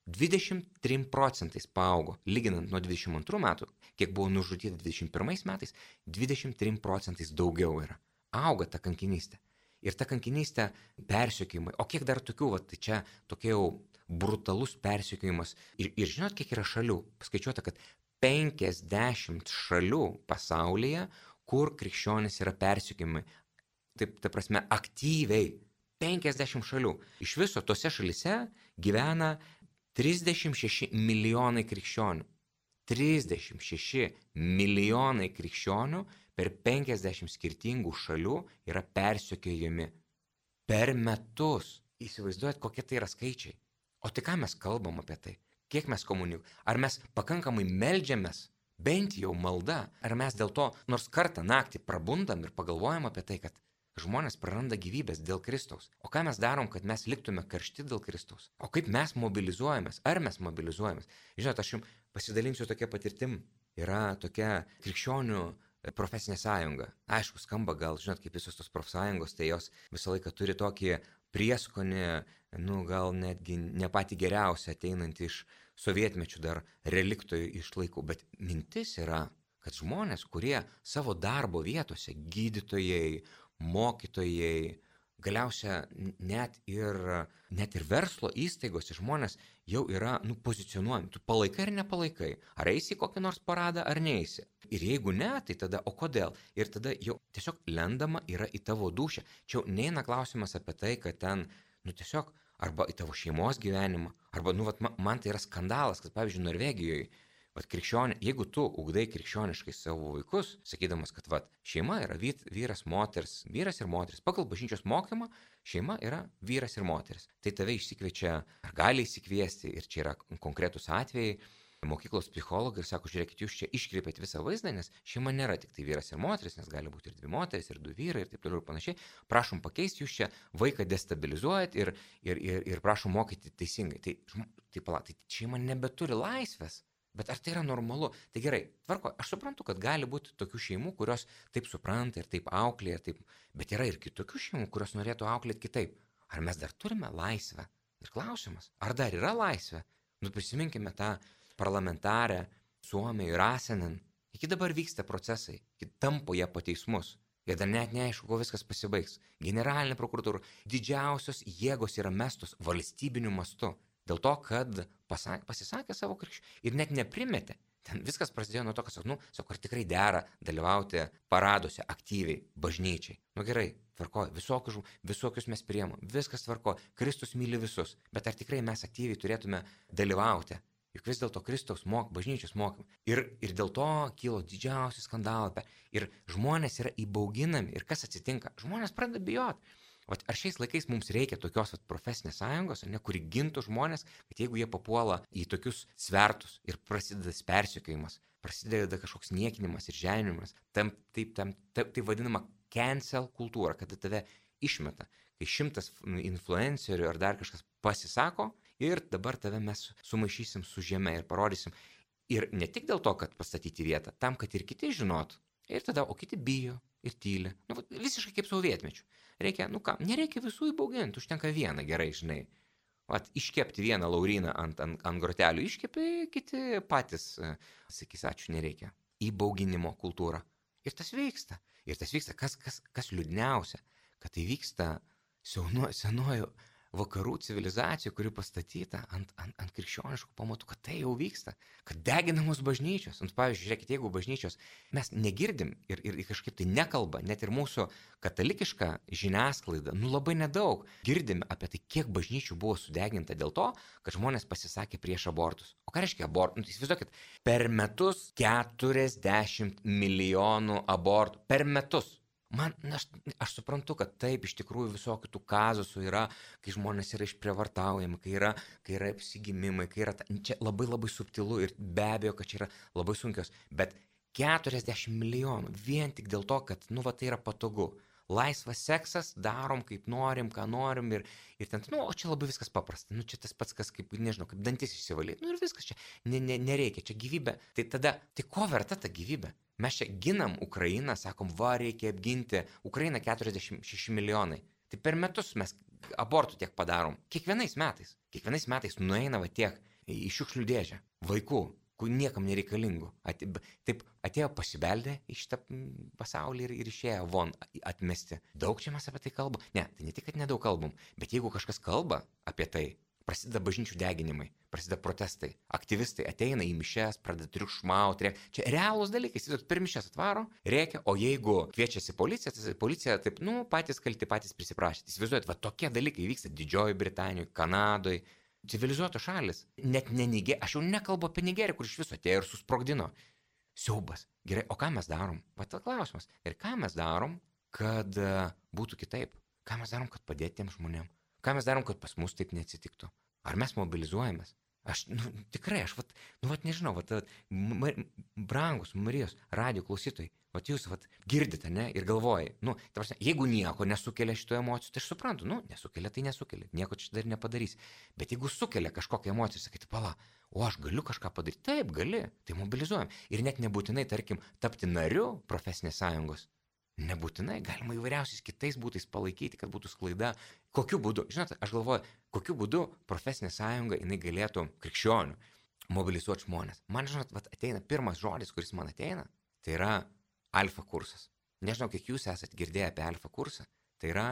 23 procentais paaugo, lyginant nuo 22 metų, kiek buvo nužudyta 21 metais, 23 procentais daugiau yra. Auga ta kankinystė. Ir ta kankinystė persiekimai. O kiek dar tokių, va, tai čia tokia jau brutalus persiekiojimas. Ir, ir žinot, kiek yra šalių? Paskaičiuota, kad 50 šalių pasaulyje, kur krikščionys yra persiekimai. Taip, ta prasme, aktyviai. 50 šalių. Iš viso tose šalise gyvena 36 milijonai krikščionių. 36 milijonai krikščionių per 50 skirtingų šalių yra persiekėjami per metus. Įsivaizduojat, kokie tai yra skaičiai. O tai ką mes kalbam apie tai? Kiek mes komunikuojame? Ar mes pakankamai melžiamės, bent jau malda? Ar mes dėl to nors kartą naktį prabundam ir pagalvojam apie tai, kad Žmonės praranda gyvybės dėl Kristaus. O ką mes darom, kad mes liktume karšti dėl Kristaus? O kaip mes mobilizuojamės? Ar mes mobilizuojamės? Žinot, aš jums pasidalinsiu tokia patirtim. Yra tokia krikščionių e, profesinė sąjunga. Aišku, skamba gal, žinot, kaip visos tos profsąjungos, tai jos visą laiką turi tokį prieskonį, nu gal netgi ne pati geriausia ateinant iš sovietmečių dar reliktojų iš laikų. Bet mintis yra, kad žmonės, kurie savo darbo vietose, gydytojai, mokytojai, galiausia net ir, net ir verslo įstaigose žmonės jau yra nu, pozicionuojami. Tu palaikai ar nepalaikai, ar eisi į kokį nors paradą ar neisi. Ir jeigu ne, tai tada, o kodėl? Ir tada jau tiesiog lendama yra į tavo dušę. Čia jau neina klausimas apie tai, kad ten, nu tiesiog, arba į tavo šeimos gyvenimą, arba, nu, vat, man tai yra skandalas, kad, pavyzdžiui, Norvegijoje Vat krikščionė, jeigu tu ugdai krikščioniškai savo vaikus, sakydamas, kad vat, šeima yra vyras, moters, vyras ir moteris, pagal bažnyčios mokymą šeima yra vyras ir moteris. Tai tave išsikviečia, ar gali įsikviesti, ir čia yra konkretus atvejai, mokyklos psichologai sako, žiūrėkit, jūs čia iškreipėt visą vaizdą, nes šeima nėra tik tai vyras ir moteris, nes gali būti ir dvi moteris, ir du vyrai, ir taip toliau ir panašiai. Prašom pakeisti, jūs čia vaiką destabilizuojat ir, ir, ir, ir prašom mokyti teisingai. Tai, tai pala, tai šeima nebeturi laisvės Bet ar tai yra normalu? Tai gerai, tvarko, aš suprantu, kad gali būti tokių šeimų, kurios taip supranta ir taip auklėja, taip, bet yra ir kitokių šeimų, kurios norėtų auklėti kitaip. Ar mes dar turime laisvę? Ir klausimas, ar dar yra laisvė? Nu prisiminkime tą parlamentarę Suomijoje Rasenen. Iki dabar vyksta procesai, iki tampo ją po teismus. Ir dar net neaišku, kuo viskas pasibaigs. Generalinė prokuratūra, didžiausios jėgos yra mestos valstybiniu mastu. Dėl to, kad pasakė, pasisakė savo krikščionį ir net neprimetė. Ten viskas prasidėjo nuo to, kad, nu, sako, ar tikrai dera dalyvauti paraduose aktyviai, bažnyčiai. Nu gerai, tvarko, visokius, visokius mes priemam, viskas tvarko, Kristus myli visus, bet ar tikrai mes aktyviai turėtume dalyvauti? Juk vis dėlto Kristaus mok, bažnyčios mokym. Ir, ir dėl to kilo didžiausi skandalai. Ir žmonės yra įbauginami. Ir kas atsitinka? Žmonės pradeda bijoti. Vat ar šiais laikais mums reikia tokios vat, profesinės sąjungos, ne, kuri gintų žmonės, kad jeigu jie papuola į tokius svertus ir prasideda persiekėjimas, prasideda kažkoks niekinimas ir žeminimas, tam, taip, tam, taip, taip vadinama cancel kultūra, kad tave išmeta. Kai šimtas influencerių ar dar kažkas pasisako ir dabar tave mes sumaišysim su žeme ir parodysim. Ir ne tik dėl to, kad pastatyti vietą, tam, kad ir kiti žinotų. Ir tada, o kiti bijo ir tyli. Nu, visiškai kaip sovietmečių. Reikia, nu ką, nereikia visų įbauginti, užtenka vieną gerai, žinai. Vat iškepti vieną lauriną ant, ant, ant grotelių, iškepi, kiti patys e, sakys, ačiū, nereikia. Įbauginimo kultūra. Ir tas vyksta. Ir tas vyksta, kas, kas, kas liūdniausia, kad tai vyksta senuoju vakarų civilizacija, kuri pastatyta ant, ant, ant krikščioniškų pamatų, kad tai jau vyksta, kad deginamos bažnyčios. Ant, pavyzdžiui, žiūrėkit, jeigu bažnyčios mes negirdim ir, ir kažkaip tai nekalba, net ir mūsų katalikiška žiniasklaida, nu labai nedaug girdim apie tai, kiek bažnyčių buvo sudeginta dėl to, kad žmonės pasisakė prieš abortus. O ką reiškia abortus? Nu, įsivaizduokit, per metus 40 milijonų abortų. Per metus. Man, aš, aš suprantu, kad taip iš tikrųjų visokių tų kazusų yra, kai žmonės yra išprievartaujami, kai yra, kai yra apsigimimai, kai yra, ta, čia labai labai subtilu ir be abejo, kad čia yra labai sunkios, bet 40 milijonų vien tik dėl to, kad, nu, va, tai yra patogu. Laisvas seksas, darom kaip norim, ką norim ir, ir ten, nu, o čia labai viskas paprasta, nu, čia tas pats, kas kaip, nežinau, kaip dantis išsivalyti, nu ir viskas čia, ne, ne, nereikia, čia gyvybė. Tai tada, tai ko verta ta gyvybė? Mes čia ginam Ukrainą, sakom, va, reikia apginti. Ukraina 46 milijonai. Tai per metus mes abortų tiek padarom. Kiekvienais metais. Kiekvienais metais nueina va tiek į šiukšlių dėžę. Vaikų, kur niekam nereikalingų. Ati, taip atėjo pasibeldė į šitą pasaulį ir, ir išėjo von atmesti. Daug čia mes apie tai kalbam. Ne, tai ne tik, kad nedaug kalbam, bet jeigu kažkas kalba apie tai, prasideda bažnyčių deginimai, prasideda protestai, aktyvistai ateina į mišes, pradeda triukšmauti, čia realūs dalykai, jis per mišes atvaro, reikia, o jeigu kviečiasi policija, tai policija taip, nu, patys kalti, patys prisiprašyti. Įsivaizduojat, va tokie dalykai vyksta Didžiojoje Britanijoje, Kanadoje, civilizuotos šalis, net ne Nigerija, aš jau nekalbu apie Nigeriją, kur iš viso atėjo ir susprogdino. Siaubas. Gerai, o ką mes darom? Vat klausimas. Ir ką mes darom, kad uh, būtų kitaip? Ką mes darom, kad padėtėm žmonėm? Ką mes darom, kad pas mus taip neatsitiktų? Ar mes mobilizuojamės? Aš, nu, tikrai, aš, vat, nu, vat, nežinau, vat, ma, brangus Marijos radio klausytojai, vat jūs, vat, girdite, ne, ir galvojai, nu, tarsi, jeigu nieko nesukelia šito emocijų, tai aš suprantu, nu, nesukelia, tai nesukelia, nieko čia dar nepadarys. Bet jeigu sukelia kažkokią emociją, sakyti, pala, o aš galiu kažką padaryti, taip, gali, tai mobilizuojam. Ir net nebūtinai, tarkim, tapti nariu profesinės sąjungos, Nebūtinai, galima įvairiausiais kitais būdais palaikyti, kad būtų sklaida. Kokiu būdu, žinote, aš galvoju, kokiu būdu profesinė sąjunga jinai galėtų krikščionių mobilizuoti žmonės. Man, žinot, vat, ateina pirmas žodis, kuris man ateina, tai yra alfa kursas. Nežinau, kiek jūs esate girdėję apie alfa kursą. Tai yra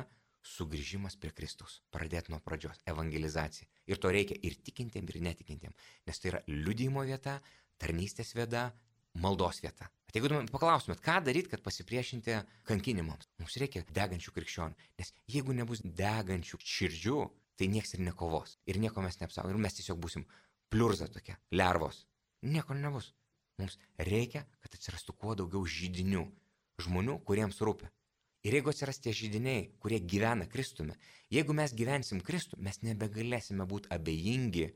sugrįžimas prie Kristaus. Pradėti nuo pradžios. Evangelizacija. Ir to reikia ir tikintiem, ir netikintiem. Nes tai yra liudymo vieta, tarnystės vieta, maldos vieta. Bet jeigu paklaustumėt, ką daryti, kad pasipriešinti kankinimams, mums reikia degančių krikščionių. Nes jeigu nebus degančių širdžių, tai nieks ir nekovos. Ir nieko mes neapsaugom. Ir mes tiesiog busim pliurza tokia, lervos. Nieko nebus. Mums reikia, kad atsirastų kuo daugiau žydinių. Žmonių, kuriems rūpi. Ir jeigu atsiras tie žydiniai, kurie gyvena Kristumi, jeigu mes gyvensim Kristų, mes nebegalėsime būti abejingi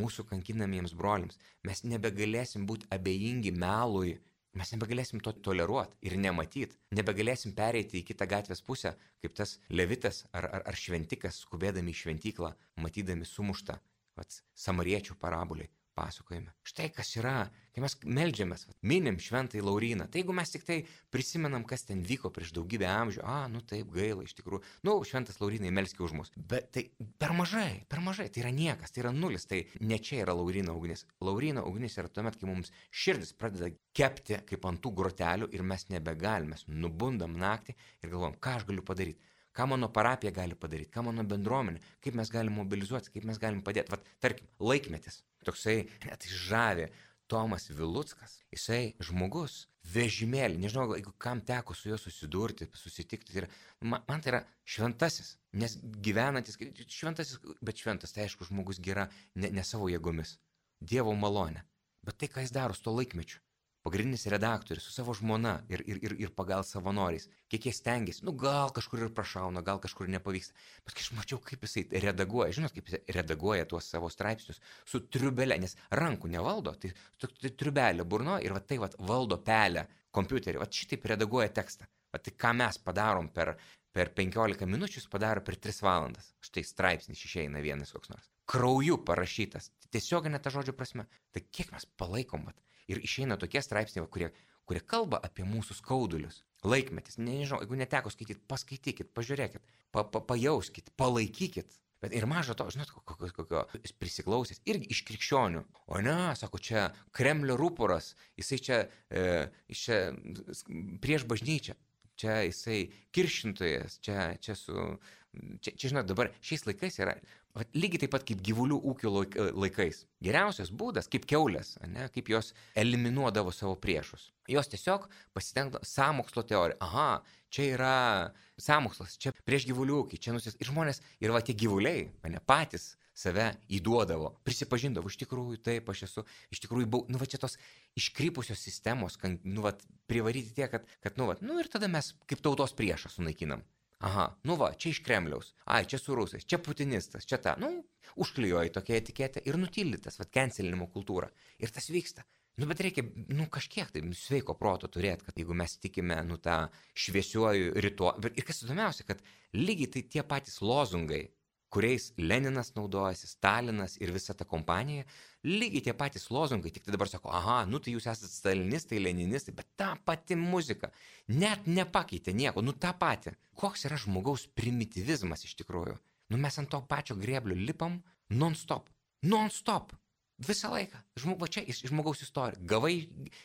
mūsų kankinamiems broliams. Mes nebegalėsim būti abejingi melui, mes nebegalėsim to toleruoti ir nematyti, nebegalėsim pereiti į kitą gatvės pusę, kaip tas levitas ar, ar, ar šventikas skubėdami į šventyklą, matydami sumuštą, pats samariečių parabuliai pasakojime. Štai kas yra, kai mes melžiamės, minim šventąjį Lauriną. Tai jeigu mes tik tai prisimenam, kas ten vyko prieš daugybę amžių, a, nu taip gaila iš tikrųjų, nu, šventas Laurinai melski už mus. Bet tai per mažai, per mažai, tai yra niekas, tai yra nulis, tai ne čia yra Laurino ugnis. Laurino ugnis yra tuomet, kai mums širdis pradeda kepti kaip ant tų grotelių ir mes nebegalime, mes nubundam naktį ir galvom, ką aš galiu padaryti. Ką mano parapija gali padaryti, ką mano bendruomenė, kaip mes galim mobilizuoti, kaip mes galim padėti. Vat, tarkim, laikmetis toksai net žavi. Tomas Vilutskas, jisai žmogus, vežimėlį, nežinau, jeigu kam teko su juo susidurti, susitikti, tai yra, man, man tai yra šventasis, nes gyvenantis, šventasis, bet šventas, tai aišku, žmogus gera ne, ne savo jėgomis, Dievo malonė, bet tai, ką jis daro su to laikmečiu pagrindinis redaktorius su savo žmona ir, ir, ir, ir pagal savanoriais, kiek jie stengiasi, nu gal kažkur ir prašauna, gal kažkur nepavyksta, bet kai aš mačiau, kaip jisai redaguoja, žinot, kaip jisai redaguoja tuos savo straipsnius su triubelė, nes rankų nevaldo, tai, tai, triubelė burno ir va tai va valdo pelę kompiuterį, va šitaip redaguoja tekstą. Va tai ką mes padarom per, per 15 minučių, jis padaro per 3 valandas. Štai straipsnis išeina vienas koks nors. Krauju parašytas, tiesioginė ta žodžio prasme. Tai kiek mes palaikom, vat Ir išeina tokie straipsniai, kurie, kurie kalba apie mūsų skaudulius. Laikmetis, nežinau, jeigu neteko skaityti, paskaitykit, pažiūrėkit, pa, pa, pajauskit, palaikykit. Bet ir mažo to, žinot, kokio, kokio prisiklausęs, irgi iš krikščionių. O ne, sako, čia Kremlio rūporas, jisai čia, e, čia prieš bažnyčią, čia jisai kiršintojas, čia, čia su, čia, čia žinot, dabar šiais laikais yra Vat lygiai taip pat kaip gyvulių ūkio laikais. Geriausias būdas, kaip keulės, ne, kaip jos eliminuodavo savo priešus. Jos tiesiog pasitengdavo samokslo teoriją. Aha, čia yra samokslas, čia prieš gyvulių ūkį, čia nusis. Ir žmonės, ir va tie gyvuliai, ne patys save įduodavo, prisipažindavo, iš tikrųjų taip aš esu, iš tikrųjų buvau, nu va čia tos iškrypusios sistemos, kan, nu va privaryti tiek, kad, kad nu va, nu ir tada mes kaip tautos priešą sunaikinam. Aha, nu va, čia iš Kremliaus. Ai, čia su rusais, čia putinistas, čia ta. Nu, užklijuoji tokia etiketė ir nutildytas, vad, cancelinimo kultūra. Ir tas vyksta. Nu, bet reikia, nu, kažkiek tai sveiko proto turėti, kad jeigu mes tikime, nu, tą šviesiuoju rytuo. Ir kas įdomiausia, kad lygiai tai tie patys lozungai, kuriais Leninas naudojasi, Stalinas ir visa ta kompanija, lygiai tie patys lozungai, tik tai dabar sako, aha, nu tai jūs esate stalinistai, leninistai, bet ta pati muzika net nepakeitė nieko, nu tą patį. Koks yra žmogaus primitivizmas iš tikrųjų? Nu mes ant to pačio greblio lipam non-stop, non-stop. Visą laiką. Žmog, va čia iš žmogaus istorija. Gavai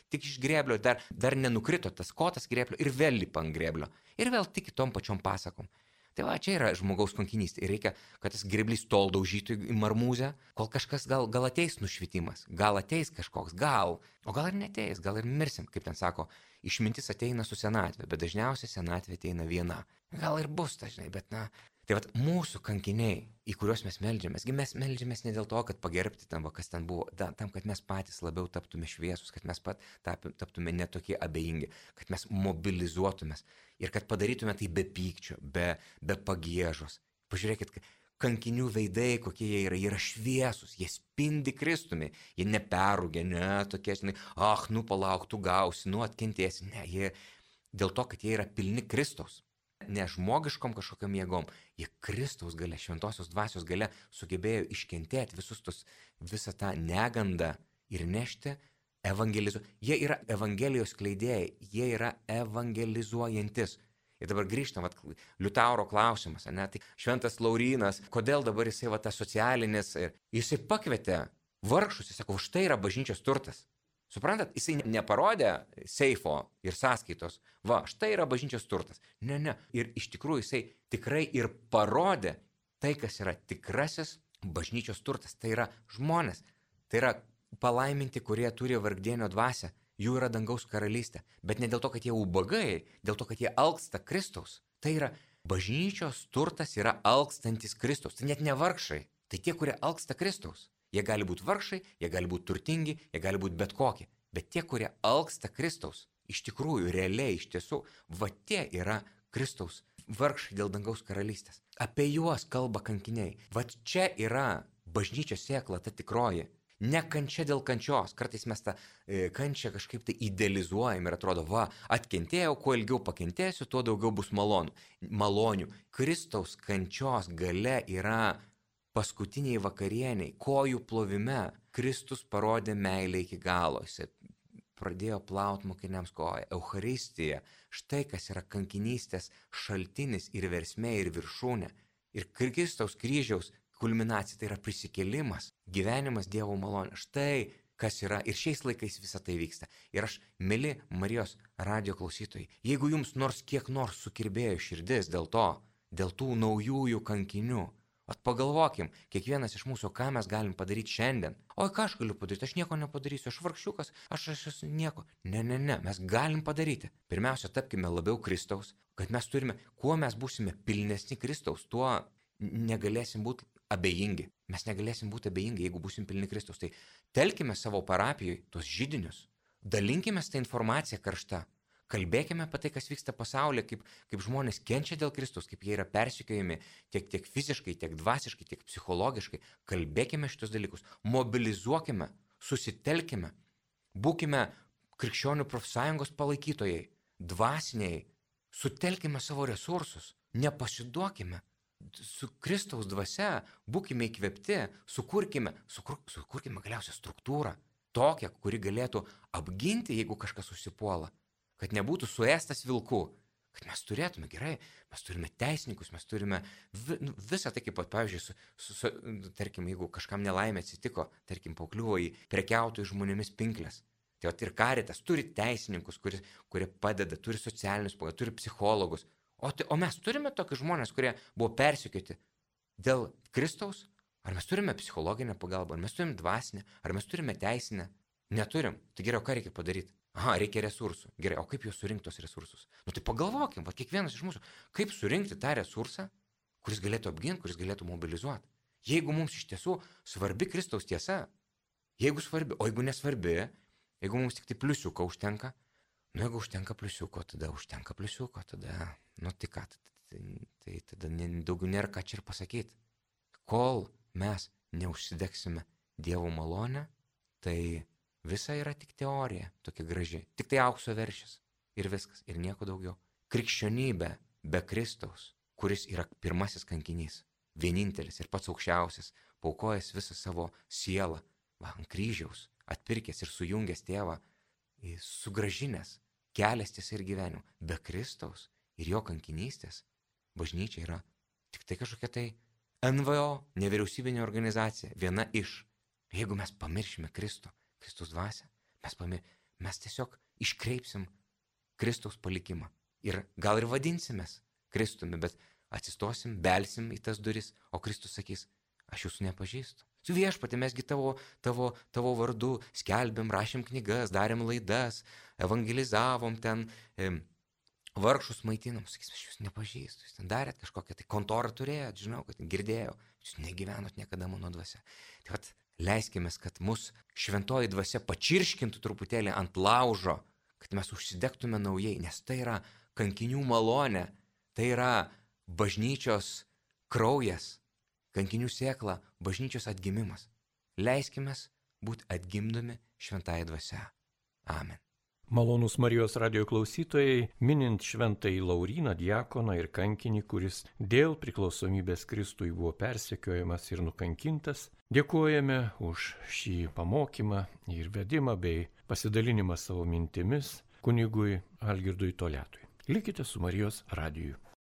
tik iš greblio, dar, dar nenukrito tas kotas greblio ir vėl lipa ant greblio. Ir vėl tik tom pačiom pasakom. Tai va, čia yra žmogaus kankinystė. Ir reikia, kad tas greblys tol daužytų į marmūzę, kol kažkas gal, gal ateis nušvitimas, gal ateis kažkoks, gal, o gal ir neteis, gal ir mirsim, kaip ten sako, išmintis ateina su senatvė, bet dažniausiai senatvė ateina viena. Gal ir bus, dažnai, bet na, Tai vad mūsų kankiniai, į kuriuos mes melžiamės, mes melžiamės ne dėl to, kad pagerbti tam, kas ten buvo, da, tam, kad mes patys labiau taptume šviesus, kad mes pat taptume netokie abejingi, kad mes mobilizuotumės ir kad padarytume tai be pykčio, be, be pagėžos. Pažiūrėkit, kankinių veidai, kokie jie yra, jie yra šviesus, jie spindi Kristumi, jie neperūgė, ne, tokie, žinai, ah, nu palauk, tu gausi, nu atkentėsi, ne, jie dėl to, kad jie yra pilni Kristaus ne žmogiškom kažkokiam jėgom, jie Kristaus gale, šventosios dvasios gale sugebėjo iškentėti visus tos, visą tą negandą ir nešti evangelizuoti. Jie yra evangelijos kleidėjai, jie yra evangelizuojantis. Ir dabar grįžtam, vat, Liutauro klausimas, ne, tai šventas Laurinas, kodėl dabar jisai va tas socialinis, jisai pakvietė vargšus, jis sako, štai yra bažnyčios turtas. Suprantat, jisai neparodė seifo ir sąskaitos, va, štai yra bažnyčios turtas. Ne, ne. Ir iš tikrųjų jisai tikrai ir parodė tai, kas yra tikrasis bažnyčios turtas. Tai yra žmonės. Tai yra palaiminti, kurie turi vargdienio dvasę. Jų yra dangaus karalystė. Bet ne dėl to, kad jie ubagai, dėl to, kad jie alksta Kristaus. Tai yra bažnyčios turtas yra alkstantis Kristaus. Tai net ne vargšai. Tai tie, kurie alksta Kristaus. Jie gali būti vargšai, jie gali būti turtingi, jie gali būti bet kokie. Bet tie, kurie alksta Kristaus, iš tikrųjų, realiai, iš tiesų, va tie yra Kristaus vargšai dėl dangaus karalystės. Apie juos kalba kankiniai. Va čia yra bažnyčios sėkla, ta tikroji. Ne kančia dėl kančios. Kartais mes tą e, kančią kažkaip tai idealizuojam ir atrodo, va, atkentėjau, kuo ilgiau pakentėsiu, tuo daugiau bus malonų. malonių. Kristaus kančios gale yra paskutiniai vakarieniai, kojų plovime, Kristus parodė meilę iki galo. Jis pradėjo plauti mokiniams koją. Euharistija, štai kas yra kankinystės šaltinis ir versmė ir viršūnė. Ir Kristaus kryžiaus kulminacija tai yra prisikėlimas, gyvenimas Dievo malonė. Štai kas yra ir šiais laikais visa tai vyksta. Ir aš, mėly Marijos radio klausytojai, jeigu jums nors kiek nors sukirbėjo širdis dėl to, dėl tų naujųjų kankinių, At pagalvokim, kiekvienas iš mūsų, ką mes galim padaryti šiandien. O ką aš galiu padaryti, aš nieko nepadarysiu, aš vargšiukas, aš, aš esu nieko. Ne, ne, ne, mes galim padaryti. Pirmiausia, tapkime labiau Kristaus, kad mes turime, kuo mes būsime pilnesni Kristaus, tuo negalėsim būti abejingi. Mes negalėsim būti abejingi, jeigu būsim pilni Kristaus. Tai telkime savo parapijoje tos žydinius, dalinkime tą informaciją karštą, Kalbėkime apie tai, kas vyksta pasaulyje, kaip, kaip žmonės kenčia dėl Kristus, kaip jie yra persikiojami tiek, tiek fiziškai, tiek dvasiškai, tiek psichologiškai. Kalbėkime šitus dalykus, mobilizuokime, susitelkime, būkime krikščionių profsąjungos palaikytojai, dvasiniai, sutelkime savo resursus, nepasiduokime. Su Kristaus dvasia. Būkime įkvėpti, sukurkime, sukur, sukurkime galiausiai struktūrą, tokią, kuri galėtų apginti, jeigu kažkas užsipuola kad nebūtų suėstas vilkų, kad mes turėtume gerai, mes turime teisininkus, mes turime vi, nu, visą tai, kaip, pavyzdžiui, su, su, su, tarkim, jeigu kažkam nelaimė atsitiko, tarkim, pakliuvo į prekiautojų žmonėmis pinklės. Tai ir karitas turi teisininkus, kuris, kurie padeda, turi socialinius, turi psichologus. O, tai, o mes turime tokius žmonės, kurie buvo persikioti dėl Kristaus? Ar mes turime psichologinę pagalbą, ar mes turime dvasinę, ar mes turime teisinę? Neturim. Tai geriau, ką reikia padaryti? Aha, reikia resursų. Gerai, o kaip juos surinkti tos resursus? Nu tai pagalvokim, va kiekvienas iš mūsų, kaip surinkti tą resursą, kuris galėtų apginti, kuris galėtų mobilizuoti. Jeigu mums iš tiesų svarbi Kristaus tiesa, jeigu svarbi, o jeigu nesvarbi, jeigu mums tik tai pliusiuko užtenka, nu jeigu užtenka pliusiuko, tada užtenka pliusiuko, tada, nu tai ką, tai, tai tada daugiau nėra ką čia ir pasakyti. Kol mes neužsidegsime Dievo malonę, tai Visa yra tik teorija, tokia graži, tik tai aukso veršis ir viskas, ir nieko daugiau. Krikščionybė be Kristaus, kuris yra pirmasis kankinys, vienintelis ir pats aukščiausias, paukojęs visą savo sielą, va, ant kryžiaus, atpirkęs ir sujungęs tėvą, sugražinęs kelias tiesa ir gyvenimu. Be Kristaus ir jo kankinystės bažnyčia yra tik tai kažkokia tai NVO, nevyriausybinė organizacija, viena iš. Jeigu mes pamiršime Kristų, Kristus dvasia, mes, pamir, mes tiesiog iškreipsim Kristaus palikimą. Ir gal ir vadinsimės Kristumi, bet atsistosim, belsim į tas duris, o Kristus sakys, aš jūsų nepažįstu. Su viešpatė mesgi tavo, tavo, tavo vardu skelbėm, rašėm knygas, darėm laidas, evangelizavom ten, e, vargšus maitinam, sakys, aš jūs nepažįstu, jūs ten darėt kažkokią tai kontorą turėjot, žinau, kad girdėjau, jūs negyvenot niekada mano dvasia. Tai vat, leiskime, kad mus šventoji dvasia pačirškintų truputėlį ant laužo, kad mes užsidegtume naujai, nes tai yra kankinių malonė, tai yra bažnyčios kraujas, kankinių sėkla, bažnyčios atgimimas. Leiskime būti atgimdomi šventąją dvasę. Amen. Malonus Marijos radio klausytojai, minint šventąjį Lauriną, diakoną ir kankinį, kuris dėl priklausomybės Kristui buvo persekiojamas ir nukankintas, dėkojame už šį pamokymą ir vedimą bei pasidalinimą savo mintimis kunigui Algirdui Toletui. Likite su Marijos radiju.